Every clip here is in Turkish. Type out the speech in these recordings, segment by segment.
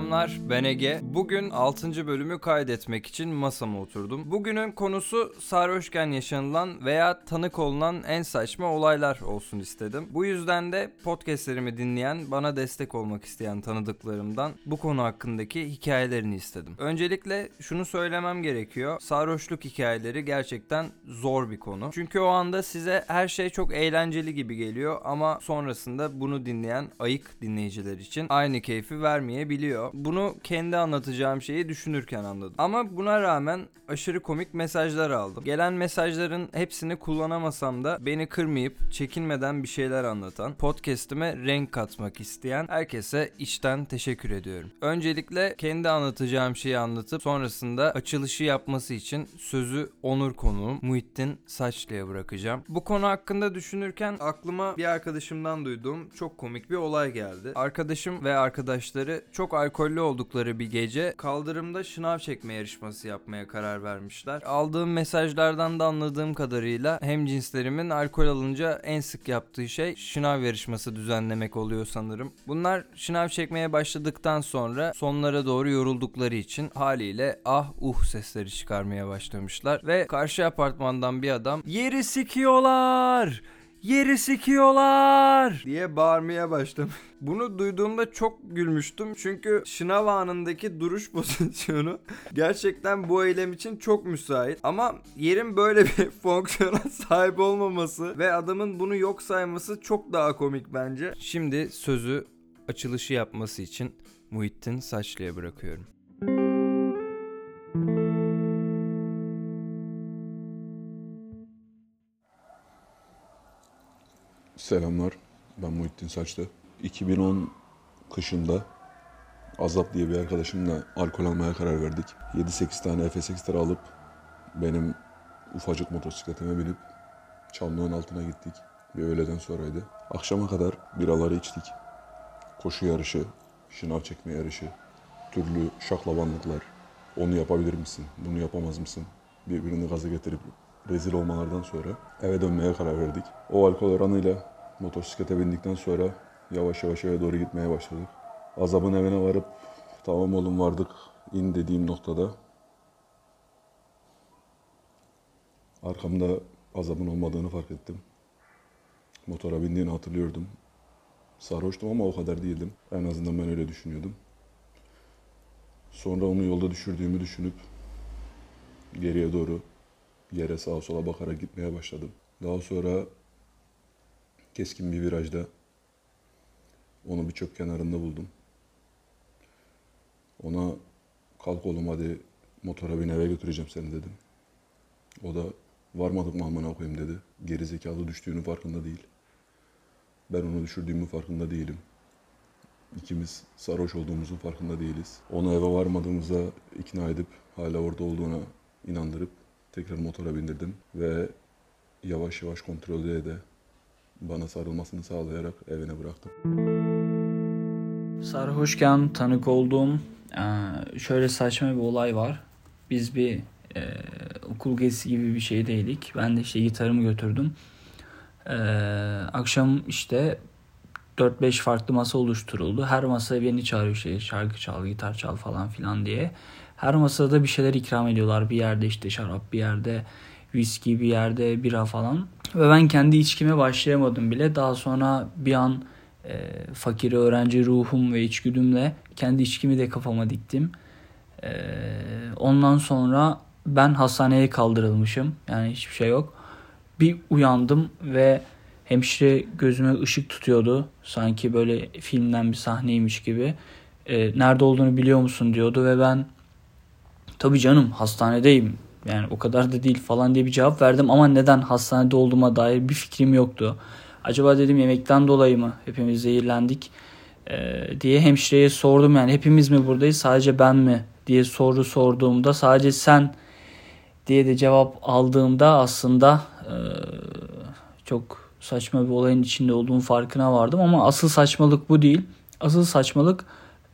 Selamlar ben Ege. Bugün 6. bölümü kaydetmek için masama oturdum. Bugünün konusu sarhoşken yaşanılan veya tanık olunan en saçma olaylar olsun istedim. Bu yüzden de podcastlerimi dinleyen, bana destek olmak isteyen tanıdıklarımdan bu konu hakkındaki hikayelerini istedim. Öncelikle şunu söylemem gerekiyor. Sarhoşluk hikayeleri gerçekten zor bir konu. Çünkü o anda size her şey çok eğlenceli gibi geliyor ama sonrasında bunu dinleyen ayık dinleyiciler için aynı keyfi vermeyebiliyor. Bunu kendi anlatacağım şeyi düşünürken anladım. Ama buna rağmen aşırı komik mesajlar aldım. Gelen mesajların hepsini kullanamasam da beni kırmayıp çekinmeden bir şeyler anlatan, podcast'ime renk katmak isteyen herkese içten teşekkür ediyorum. Öncelikle kendi anlatacağım şeyi anlatıp sonrasında açılışı yapması için sözü onur konuğum Muhittin Saçlı'ya bırakacağım. Bu konu hakkında düşünürken aklıma bir arkadaşımdan duyduğum çok komik bir olay geldi. Arkadaşım ve arkadaşları çok alkollü oldukları bir gece kaldırımda şınav çekme yarışması yapmaya karar vermişler. Aldığım mesajlardan da anladığım kadarıyla hem cinslerimin alkol alınca en sık yaptığı şey şınav yarışması düzenlemek oluyor sanırım. Bunlar şınav çekmeye başladıktan sonra sonlara doğru yoruldukları için haliyle ah uh sesleri çıkarmaya başlamışlar ve karşı apartmandan bir adam yeri sikiyorlar yeri sikiyorlar diye bağırmaya başlamış. Bunu duyduğumda çok gülmüştüm çünkü şınav anındaki duruş pozisyonu gerçekten bu eylem için çok müsait. Ama yerin böyle bir fonksiyona sahip olmaması ve adamın bunu yok sayması çok daha komik bence. Şimdi sözü açılışı yapması için Muhittin Saçlı'ya bırakıyorum. Selamlar. Ben Muhittin Saçlı. 2010 kışında Azap diye bir arkadaşımla alkol almaya karar verdik. 7-8 tane F8'leri alıp benim ufacık motosikletime binip Çamlı'nın altına gittik. Bir öğleden sonraydı. Akşama kadar biraları içtik. Koşu yarışı, şınav çekme yarışı, türlü şaklabanlıklar. Onu yapabilir misin? Bunu yapamaz mısın? Birbirini gaza getirip rezil olmalardan sonra eve dönmeye karar verdik. O alkol oranıyla motosiklete bindikten sonra yavaş yavaş eve doğru gitmeye başladık. Azabın evine varıp tamam oğlum vardık in dediğim noktada arkamda azabın olmadığını fark ettim. Motora bindiğini hatırlıyordum. Sarhoştum ama o kadar değildim. En azından ben öyle düşünüyordum. Sonra onu yolda düşürdüğümü düşünüp geriye doğru yere sağa sola bakarak gitmeye başladım. Daha sonra keskin bir virajda onu bir çöp kenarında buldum. Ona kalk oğlum hadi motora bin eve götüreceğim seni dedim. O da varmadık mı amına koyayım dedi. Geri zekalı düştüğünün farkında değil. Ben onu düşürdüğümün farkında değilim. İkimiz sarhoş olduğumuzun farkında değiliz. Onu eve varmadığımıza ikna edip hala orada olduğuna inandırıp tekrar motora bindirdim ve yavaş yavaş kontrol ede de bana sarılmasını sağlayarak evine bıraktım. Sarhoşken tanık olduğum şöyle saçma bir olay var. Biz bir e, okul gezisi gibi bir şeydeydik. Ben de işte gitarımı götürdüm. E, akşam işte 4-5 farklı masa oluşturuldu. Her masa beni çağırıyor işte şarkı çal, gitar çal falan filan diye. Her masada bir şeyler ikram ediyorlar. Bir yerde işte şarap, bir yerde viski, bir yerde bira falan. Ve ben kendi içkime başlayamadım bile. Daha sonra bir an e, fakir öğrenci ruhum ve içgüdümle kendi içkimi de kafama diktim. E, ondan sonra ben hastaneye kaldırılmışım. Yani hiçbir şey yok. Bir uyandım ve hemşire gözüme ışık tutuyordu. Sanki böyle filmden bir sahneymiş gibi. E, nerede olduğunu biliyor musun diyordu ve ben tabii canım hastanedeyim yani o kadar da değil falan diye bir cevap verdim ama neden hastanede olduğuma dair bir fikrim yoktu. Acaba dedim yemekten dolayı mı hepimiz zehirlendik ee, diye hemşireye sordum yani hepimiz mi buradayız sadece ben mi diye soru sorduğumda sadece sen diye de cevap aldığımda aslında e, çok saçma bir olayın içinde olduğum farkına vardım ama asıl saçmalık bu değil. Asıl saçmalık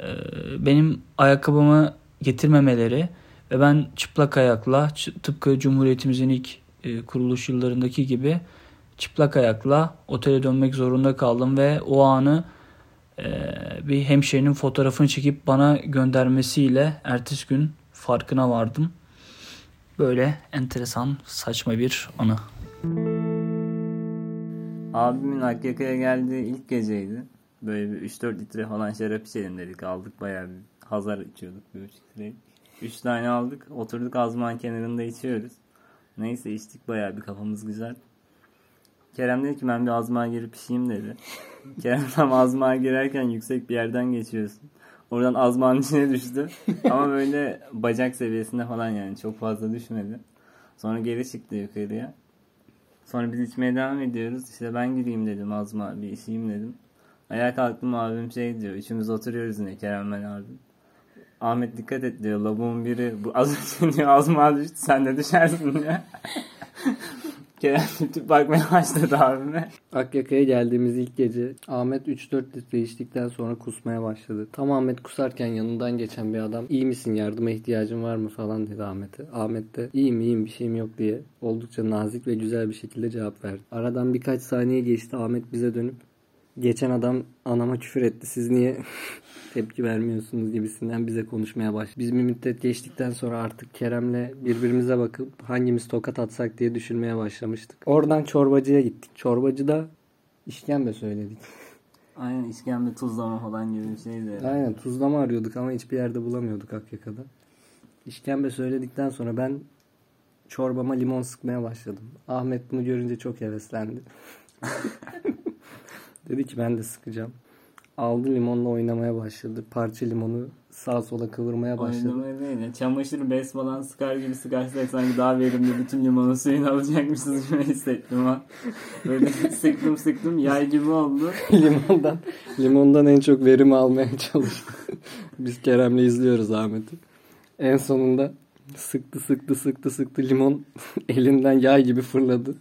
e, benim ayakkabımı getirmemeleri ve ben çıplak ayakla tıpkı Cumhuriyetimizin ilk e, kuruluş yıllarındaki gibi çıplak ayakla otele dönmek zorunda kaldım ve o anı e, bir hemşerinin fotoğrafını çekip bana göndermesiyle ertesi gün farkına vardım. Böyle enteresan saçma bir anı. Abimin Akyaka'ya geldiği ilk geceydi. Böyle bir 3-4 litre falan şarap içelim dedik. Aldık bayağı bir hazar içiyorduk. Bir buçuk litre. 3 tane aldık. Oturduk azman kenarında içiyoruz. Neyse içtik bayağı bir kafamız güzel. Kerem dedi ki ben bir azmağa girip pişeyim dedi. Kerem tam azmağa girerken yüksek bir yerden geçiyorsun. Oradan azmağın içine düştü. Ama böyle bacak seviyesinde falan yani çok fazla düşmedi. Sonra geri çıktı yukarıya. Sonra biz içmeye devam ediyoruz. İşte ben gireyim dedim azma bir içeyim dedim. Ayağa kalktım abim şey diyor. Üçümüz oturuyoruz yine Kerem ben abim. Ahmet dikkat et diyor. Labuğun biri bu az önce diyor azma düştü sen de düşersin diyor. Kerem tip bakmaya başladı abime. Akyaka'ya geldiğimiz ilk gece Ahmet 3-4 litre içtikten sonra kusmaya başladı. Tam Ahmet kusarken yanından geçen bir adam iyi misin yardıma ihtiyacın var mı falan dedi Ahmet'e. Ahmet de iyiyim iyiyim bir şeyim yok diye oldukça nazik ve güzel bir şekilde cevap verdi. Aradan birkaç saniye geçti Ahmet bize dönüp geçen adam anama küfür etti siz niye tepki vermiyorsunuz gibisinden bize konuşmaya başladı. Biz bir müddet geçtikten sonra artık Kerem'le birbirimize bakıp hangimiz tokat atsak diye düşünmeye başlamıştık. Oradan çorbacıya gittik. Çorbacıda işkembe söyledik. Aynen işkembe tuzlama falan gibi bir şeydi. Aynen tuzlama arıyorduk ama hiçbir yerde bulamıyorduk Akyaka'da. İşkembe söyledikten sonra ben çorbama limon sıkmaya başladım. Ahmet bunu görünce çok heveslendi. Dedi ki ben de sıkacağım. Aldı limonla oynamaya başladı. Parça limonu sağa sola kıvırmaya başladı. Oynamaya değil ya. Çamaşır bez falan sıkar gibi sıkarsak sanki daha verimli bütün limonun suyunu alacakmışız gibi hissettim ha. Böyle sıktım sıktım yay gibi oldu. limondan limondan en çok verim almaya çalıştı. Biz Kerem'le izliyoruz Ahmet'i. En sonunda sıktı sıktı sıktı sıktı limon elinden yay gibi fırladı.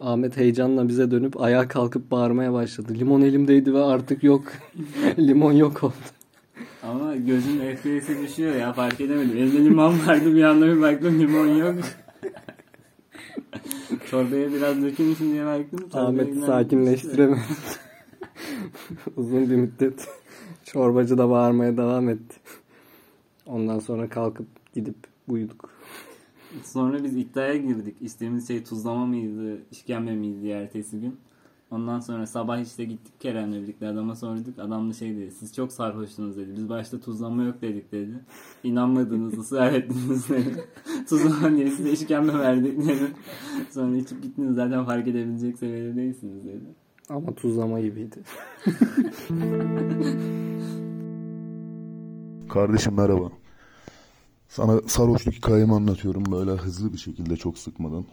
Ahmet heyecanla bize dönüp ayağa kalkıp bağırmaya başladı. Limon elimdeydi ve artık yok. limon yok oldu. Ama gözün FPS'i düşüyor ya fark edemedim. Elimde limon vardı bir anda bir baktım limon yok. Çorbaya biraz dökülmüşüm diye baktım. Ahmet'i sakinleştiremedi. Uzun bir müddet çorbacı da bağırmaya devam etti. Ondan sonra kalkıp gidip uyuduk. Sonra biz iddiaya girdik. İstediğimiz şey tuzlama mıydı, işkembe miydi ertesi gün. Ondan sonra sabah işte gittik Kerem'le birlikte adama sorduk. Adam da şey dedi. Siz çok sarhoştunuz dedi. Biz başta tuzlama yok dedik dedi. İnanmadınız, ısrar ettiniz dedi. tuzlama diye size işkembe verdik dedi. Sonra içip gittiniz zaten fark edebilecek seviyede değilsiniz dedi. Ama tuzlama gibiydi. Kardeşim merhaba. Sana sarhoşluk hikayemi anlatıyorum böyle hızlı bir şekilde çok sıkmadan.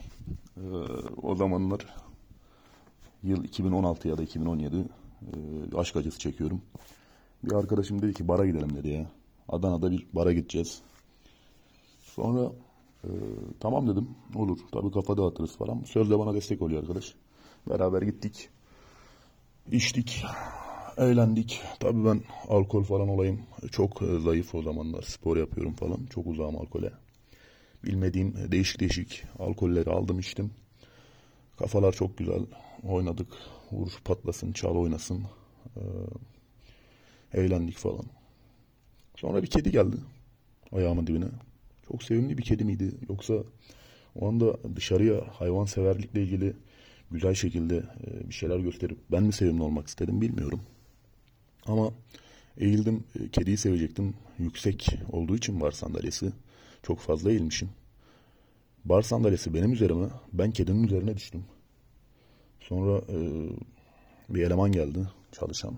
Ee, o zamanlar yıl 2016 ya da 2017 e, aşk acısı çekiyorum. Bir arkadaşım dedi ki bara gidelim dedi ya. Adana'da bir bara gideceğiz. Sonra e, tamam dedim olur tabii kafa dağıtırız falan. Sözle bana destek oluyor arkadaş. Beraber gittik. İçtik. Eğlendik. Tabii ben alkol falan olayım. Çok e, zayıf o zamanlar. Spor yapıyorum falan. Çok uzağım alkole. Bilmediğim değişik değişik alkolleri aldım içtim. Kafalar çok güzel. Oynadık. Vur patlasın, çal oynasın. Ee, eğlendik falan. Sonra bir kedi geldi. Ayağımın dibine. Çok sevimli bir kedi miydi? Yoksa o anda dışarıya hayvan severlikle ilgili güzel şekilde e, bir şeyler gösterip ben mi sevimli olmak istedim bilmiyorum. Ama eğildim e, kediyi sevecektim. Yüksek olduğu için bar sandalyesi. Çok fazla eğilmişim. Bar sandalyesi benim üzerime. Ben kedinin üzerine düştüm. Sonra e, bir eleman geldi çalışan.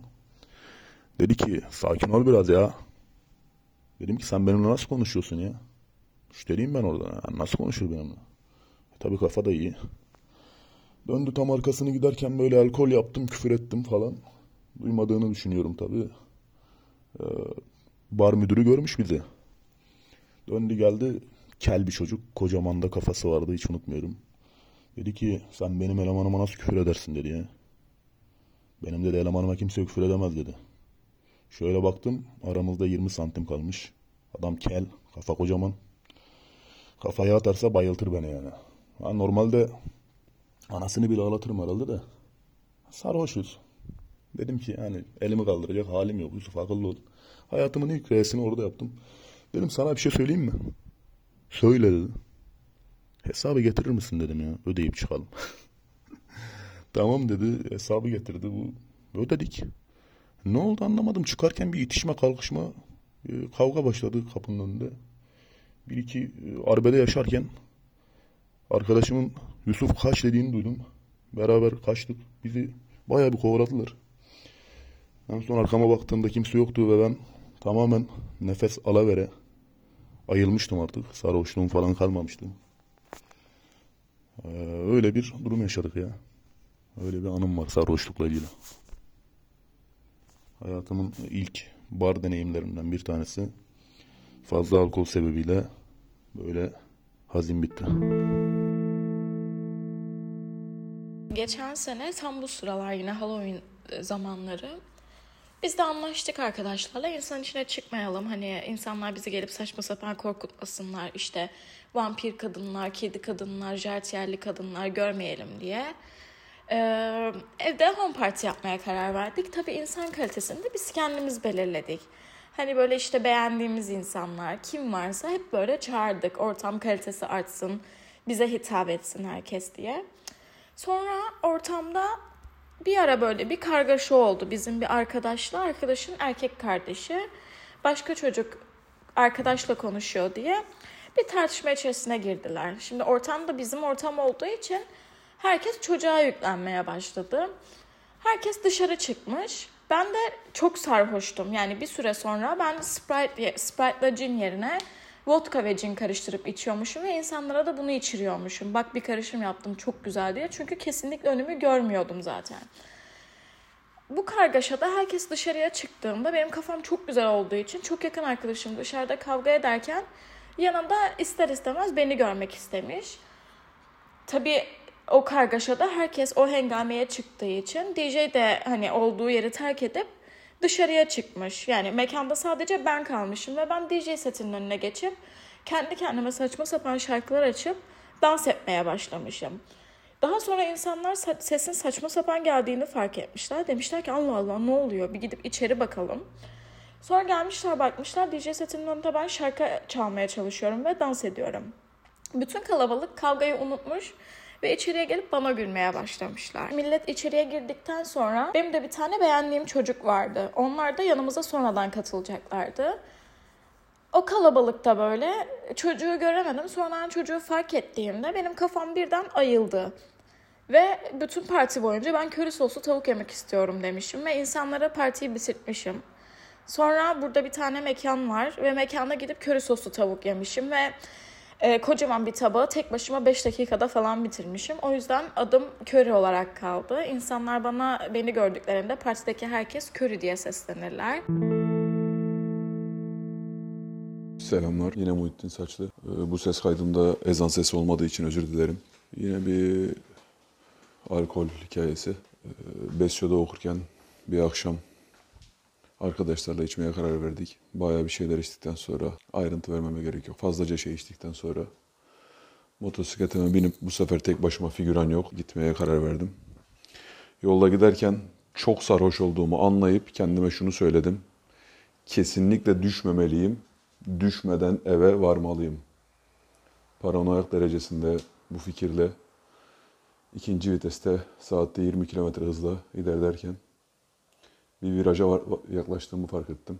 Dedi ki sakin ol biraz ya. Dedim ki sen benimle nasıl konuşuyorsun ya? Müşteriyim ben orada. Yani nasıl konuşur benimle? E, tabii kafa da iyi. Döndü tam arkasını giderken böyle alkol yaptım, küfür ettim falan. Duymadığını düşünüyorum tabii. Ee, bar müdürü görmüş bizi. Döndü geldi. Kel bir çocuk. Kocaman da kafası vardı hiç unutmuyorum. Dedi ki sen benim elemanıma nasıl küfür edersin dedi ya. Benim dedi elemanıma kimse küfür edemez dedi. Şöyle baktım aramızda 20 santim kalmış. Adam kel, kafa kocaman. Kafaya atarsa bayıltır beni yani. Ben normalde anasını bile ağlatırım herhalde de. Sarhoşuz. Dedim ki yani elimi kaldıracak halim yok Yusuf akıllı ol. Hayatımın ilk reisini orada yaptım. Dedim sana bir şey söyleyeyim mi? Söyle dedi. Hesabı getirir misin dedim ya ödeyip çıkalım. tamam dedi hesabı getirdi bu ödedik. Ne oldu anlamadım çıkarken bir itişme kalkışma e, kavga başladı kapının önünde. Bir iki e, arbede yaşarken arkadaşımın Yusuf kaç dediğini duydum. Beraber kaçtık. Bizi bayağı bir kovaladılar. En son arkama baktığımda kimse yoktu ve ben tamamen nefes alavere ayılmıştım artık. Sarhoşluğum falan kalmamıştı. Ee, öyle bir durum yaşadık ya. Öyle bir anım var sarhoşlukla ilgili. Hayatımın ilk bar deneyimlerimden bir tanesi. Fazla alkol sebebiyle böyle hazin bitti. Geçen sene tam bu sıralar yine Halloween e, zamanları biz de anlaştık arkadaşlarla insan içine çıkmayalım. Hani insanlar bizi gelip saçma sapan korkutmasınlar. İşte vampir kadınlar, kedi kadınlar, jartiyerli kadınlar görmeyelim diye. Ee, evde home party yapmaya karar verdik. Tabii insan kalitesini de biz kendimiz belirledik. Hani böyle işte beğendiğimiz insanlar kim varsa hep böyle çağırdık. Ortam kalitesi artsın, bize hitap etsin herkes diye. Sonra ortamda bir ara böyle bir kargaşa oldu bizim bir arkadaşla. Arkadaşın erkek kardeşi başka çocuk arkadaşla konuşuyor diye bir tartışma içerisine girdiler. Şimdi ortamda bizim ortam olduğu için herkes çocuğa yüklenmeye başladı. Herkes dışarı çıkmış. Ben de çok sarhoştum. Yani bir süre sonra ben Sprite, Sprite'la gin yerine vodka ve gin karıştırıp içiyormuşum ve insanlara da bunu içiriyormuşum. Bak bir karışım yaptım çok güzel diye. Çünkü kesinlikle önümü görmüyordum zaten. Bu kargaşada herkes dışarıya çıktığında benim kafam çok güzel olduğu için çok yakın arkadaşım dışarıda kavga ederken yanında ister istemez beni görmek istemiş. Tabii o kargaşada herkes o hengameye çıktığı için DJ de hani olduğu yeri terk edip dışarıya çıkmış. Yani mekanda sadece ben kalmışım ve ben DJ setinin önüne geçip kendi kendime saçma sapan şarkılar açıp dans etmeye başlamışım. Daha sonra insanlar sa- sesin saçma sapan geldiğini fark etmişler. Demişler ki Allah Allah ne oluyor bir gidip içeri bakalım. Sonra gelmişler bakmışlar DJ setinin önünde ben şarkı çalmaya çalışıyorum ve dans ediyorum. Bütün kalabalık kavgayı unutmuş ve içeriye gelip bana gülmeye başlamışlar. Millet içeriye girdikten sonra benim de bir tane beğendiğim çocuk vardı. Onlar da yanımıza sonradan katılacaklardı. O kalabalıkta böyle çocuğu göremedim. Sonradan çocuğu fark ettiğimde benim kafam birden ayıldı. Ve bütün parti boyunca ben köri soslu tavuk yemek istiyorum demişim ve insanlara partiyi bitirtmişim. Sonra burada bir tane mekan var ve mekanda gidip köri soslu tavuk yemişim ve e, kocaman bir tabağı tek başıma 5 dakikada falan bitirmişim. O yüzden adım köri olarak kaldı. İnsanlar bana beni gördüklerinde partideki herkes köri diye seslenirler. Selamlar. Yine Muhittin Saçlı. Ee, Bu ses kaydında ezan sesi olmadığı için özür dilerim. Yine bir alkol hikayesi. Ee, Besyo'da okurken bir akşam arkadaşlarla içmeye karar verdik. Bayağı bir şeyler içtikten sonra ayrıntı vermeme gerek yok. Fazlaca şey içtikten sonra motosikletime binip bu sefer tek başıma figüran yok. Gitmeye karar verdim. Yolda giderken çok sarhoş olduğumu anlayıp kendime şunu söyledim. Kesinlikle düşmemeliyim. Düşmeden eve varmalıyım. Paranoyak derecesinde bu fikirle ikinci viteste saatte 20 km hızla ilerlerken bir viraja var, yaklaştığımı fark ettim.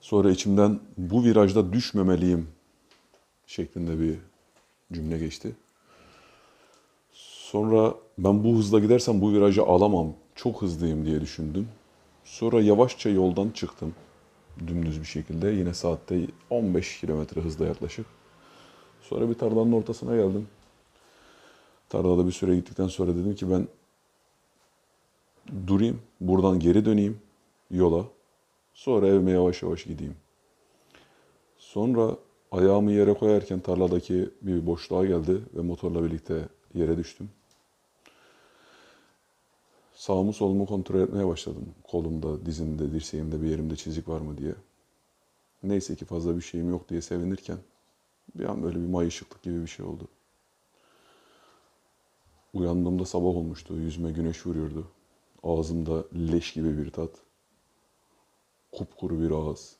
Sonra içimden bu virajda düşmemeliyim şeklinde bir cümle geçti. Sonra ben bu hızla gidersem bu virajı alamam. Çok hızlıyım diye düşündüm. Sonra yavaşça yoldan çıktım. Dümdüz bir şekilde. Yine saatte 15 kilometre hızla yaklaşık. Sonra bir tarlanın ortasına geldim. Tarlada bir süre gittikten sonra dedim ki ben durayım, buradan geri döneyim yola. Sonra evime yavaş yavaş gideyim. Sonra ayağımı yere koyarken tarladaki bir boşluğa geldi ve motorla birlikte yere düştüm. Sağımı solumu kontrol etmeye başladım. Kolumda, dizimde, dirseğimde bir yerimde çizik var mı diye. Neyse ki fazla bir şeyim yok diye sevinirken bir an böyle bir mayışıklık gibi bir şey oldu. Uyandığımda sabah olmuştu. Yüzüme güneş vuruyordu. Ağzımda leş gibi bir tat. Kupkuru bir ağız.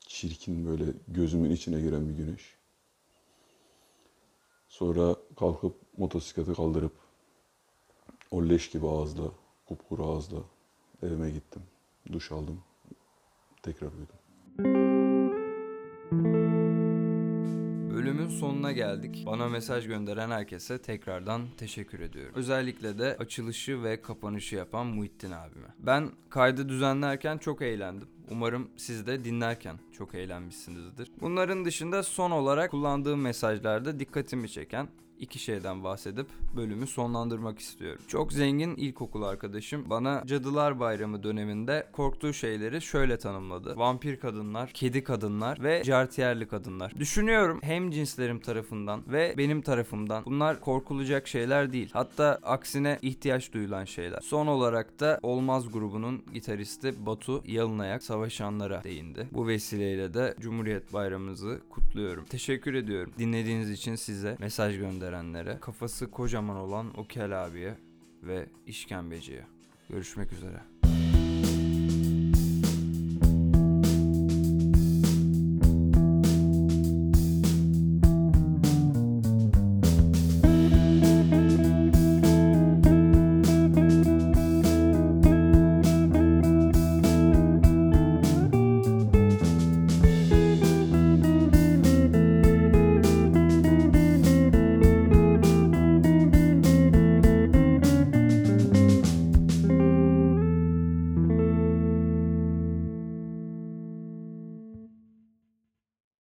Çirkin böyle gözümün içine giren bir güneş. Sonra kalkıp motosikleti kaldırıp o leş gibi ağızla, kupkuru ağızla evime gittim. Duş aldım. Tekrar uyudum. Sonuna geldik. Bana mesaj gönderen herkese tekrardan teşekkür ediyorum. Özellikle de açılışı ve kapanışı yapan Muhittin abime. Ben kaydı düzenlerken çok eğlendim. Umarım siz de dinlerken çok eğlenmişsinizdir. Bunların dışında son olarak kullandığım mesajlarda dikkatimi çeken iki şeyden bahsedip bölümü sonlandırmak istiyorum. Çok zengin ilkokul arkadaşım bana Cadılar Bayramı döneminde korktuğu şeyleri şöyle tanımladı. Vampir kadınlar, kedi kadınlar ve jartiyerli kadınlar. Düşünüyorum hem cinslerim tarafından ve benim tarafımdan bunlar korkulacak şeyler değil. Hatta aksine ihtiyaç duyulan şeyler. Son olarak da Olmaz grubunun gitaristi Batu Yalınayak savaşanlara değindi. Bu vesileyle de Cumhuriyet Bayramımızı kutluyorum. Teşekkür ediyorum. Dinlediğiniz için size mesaj gönderenlere, kafası kocaman olan o kel abiye ve işkembeciye. Görüşmek üzere.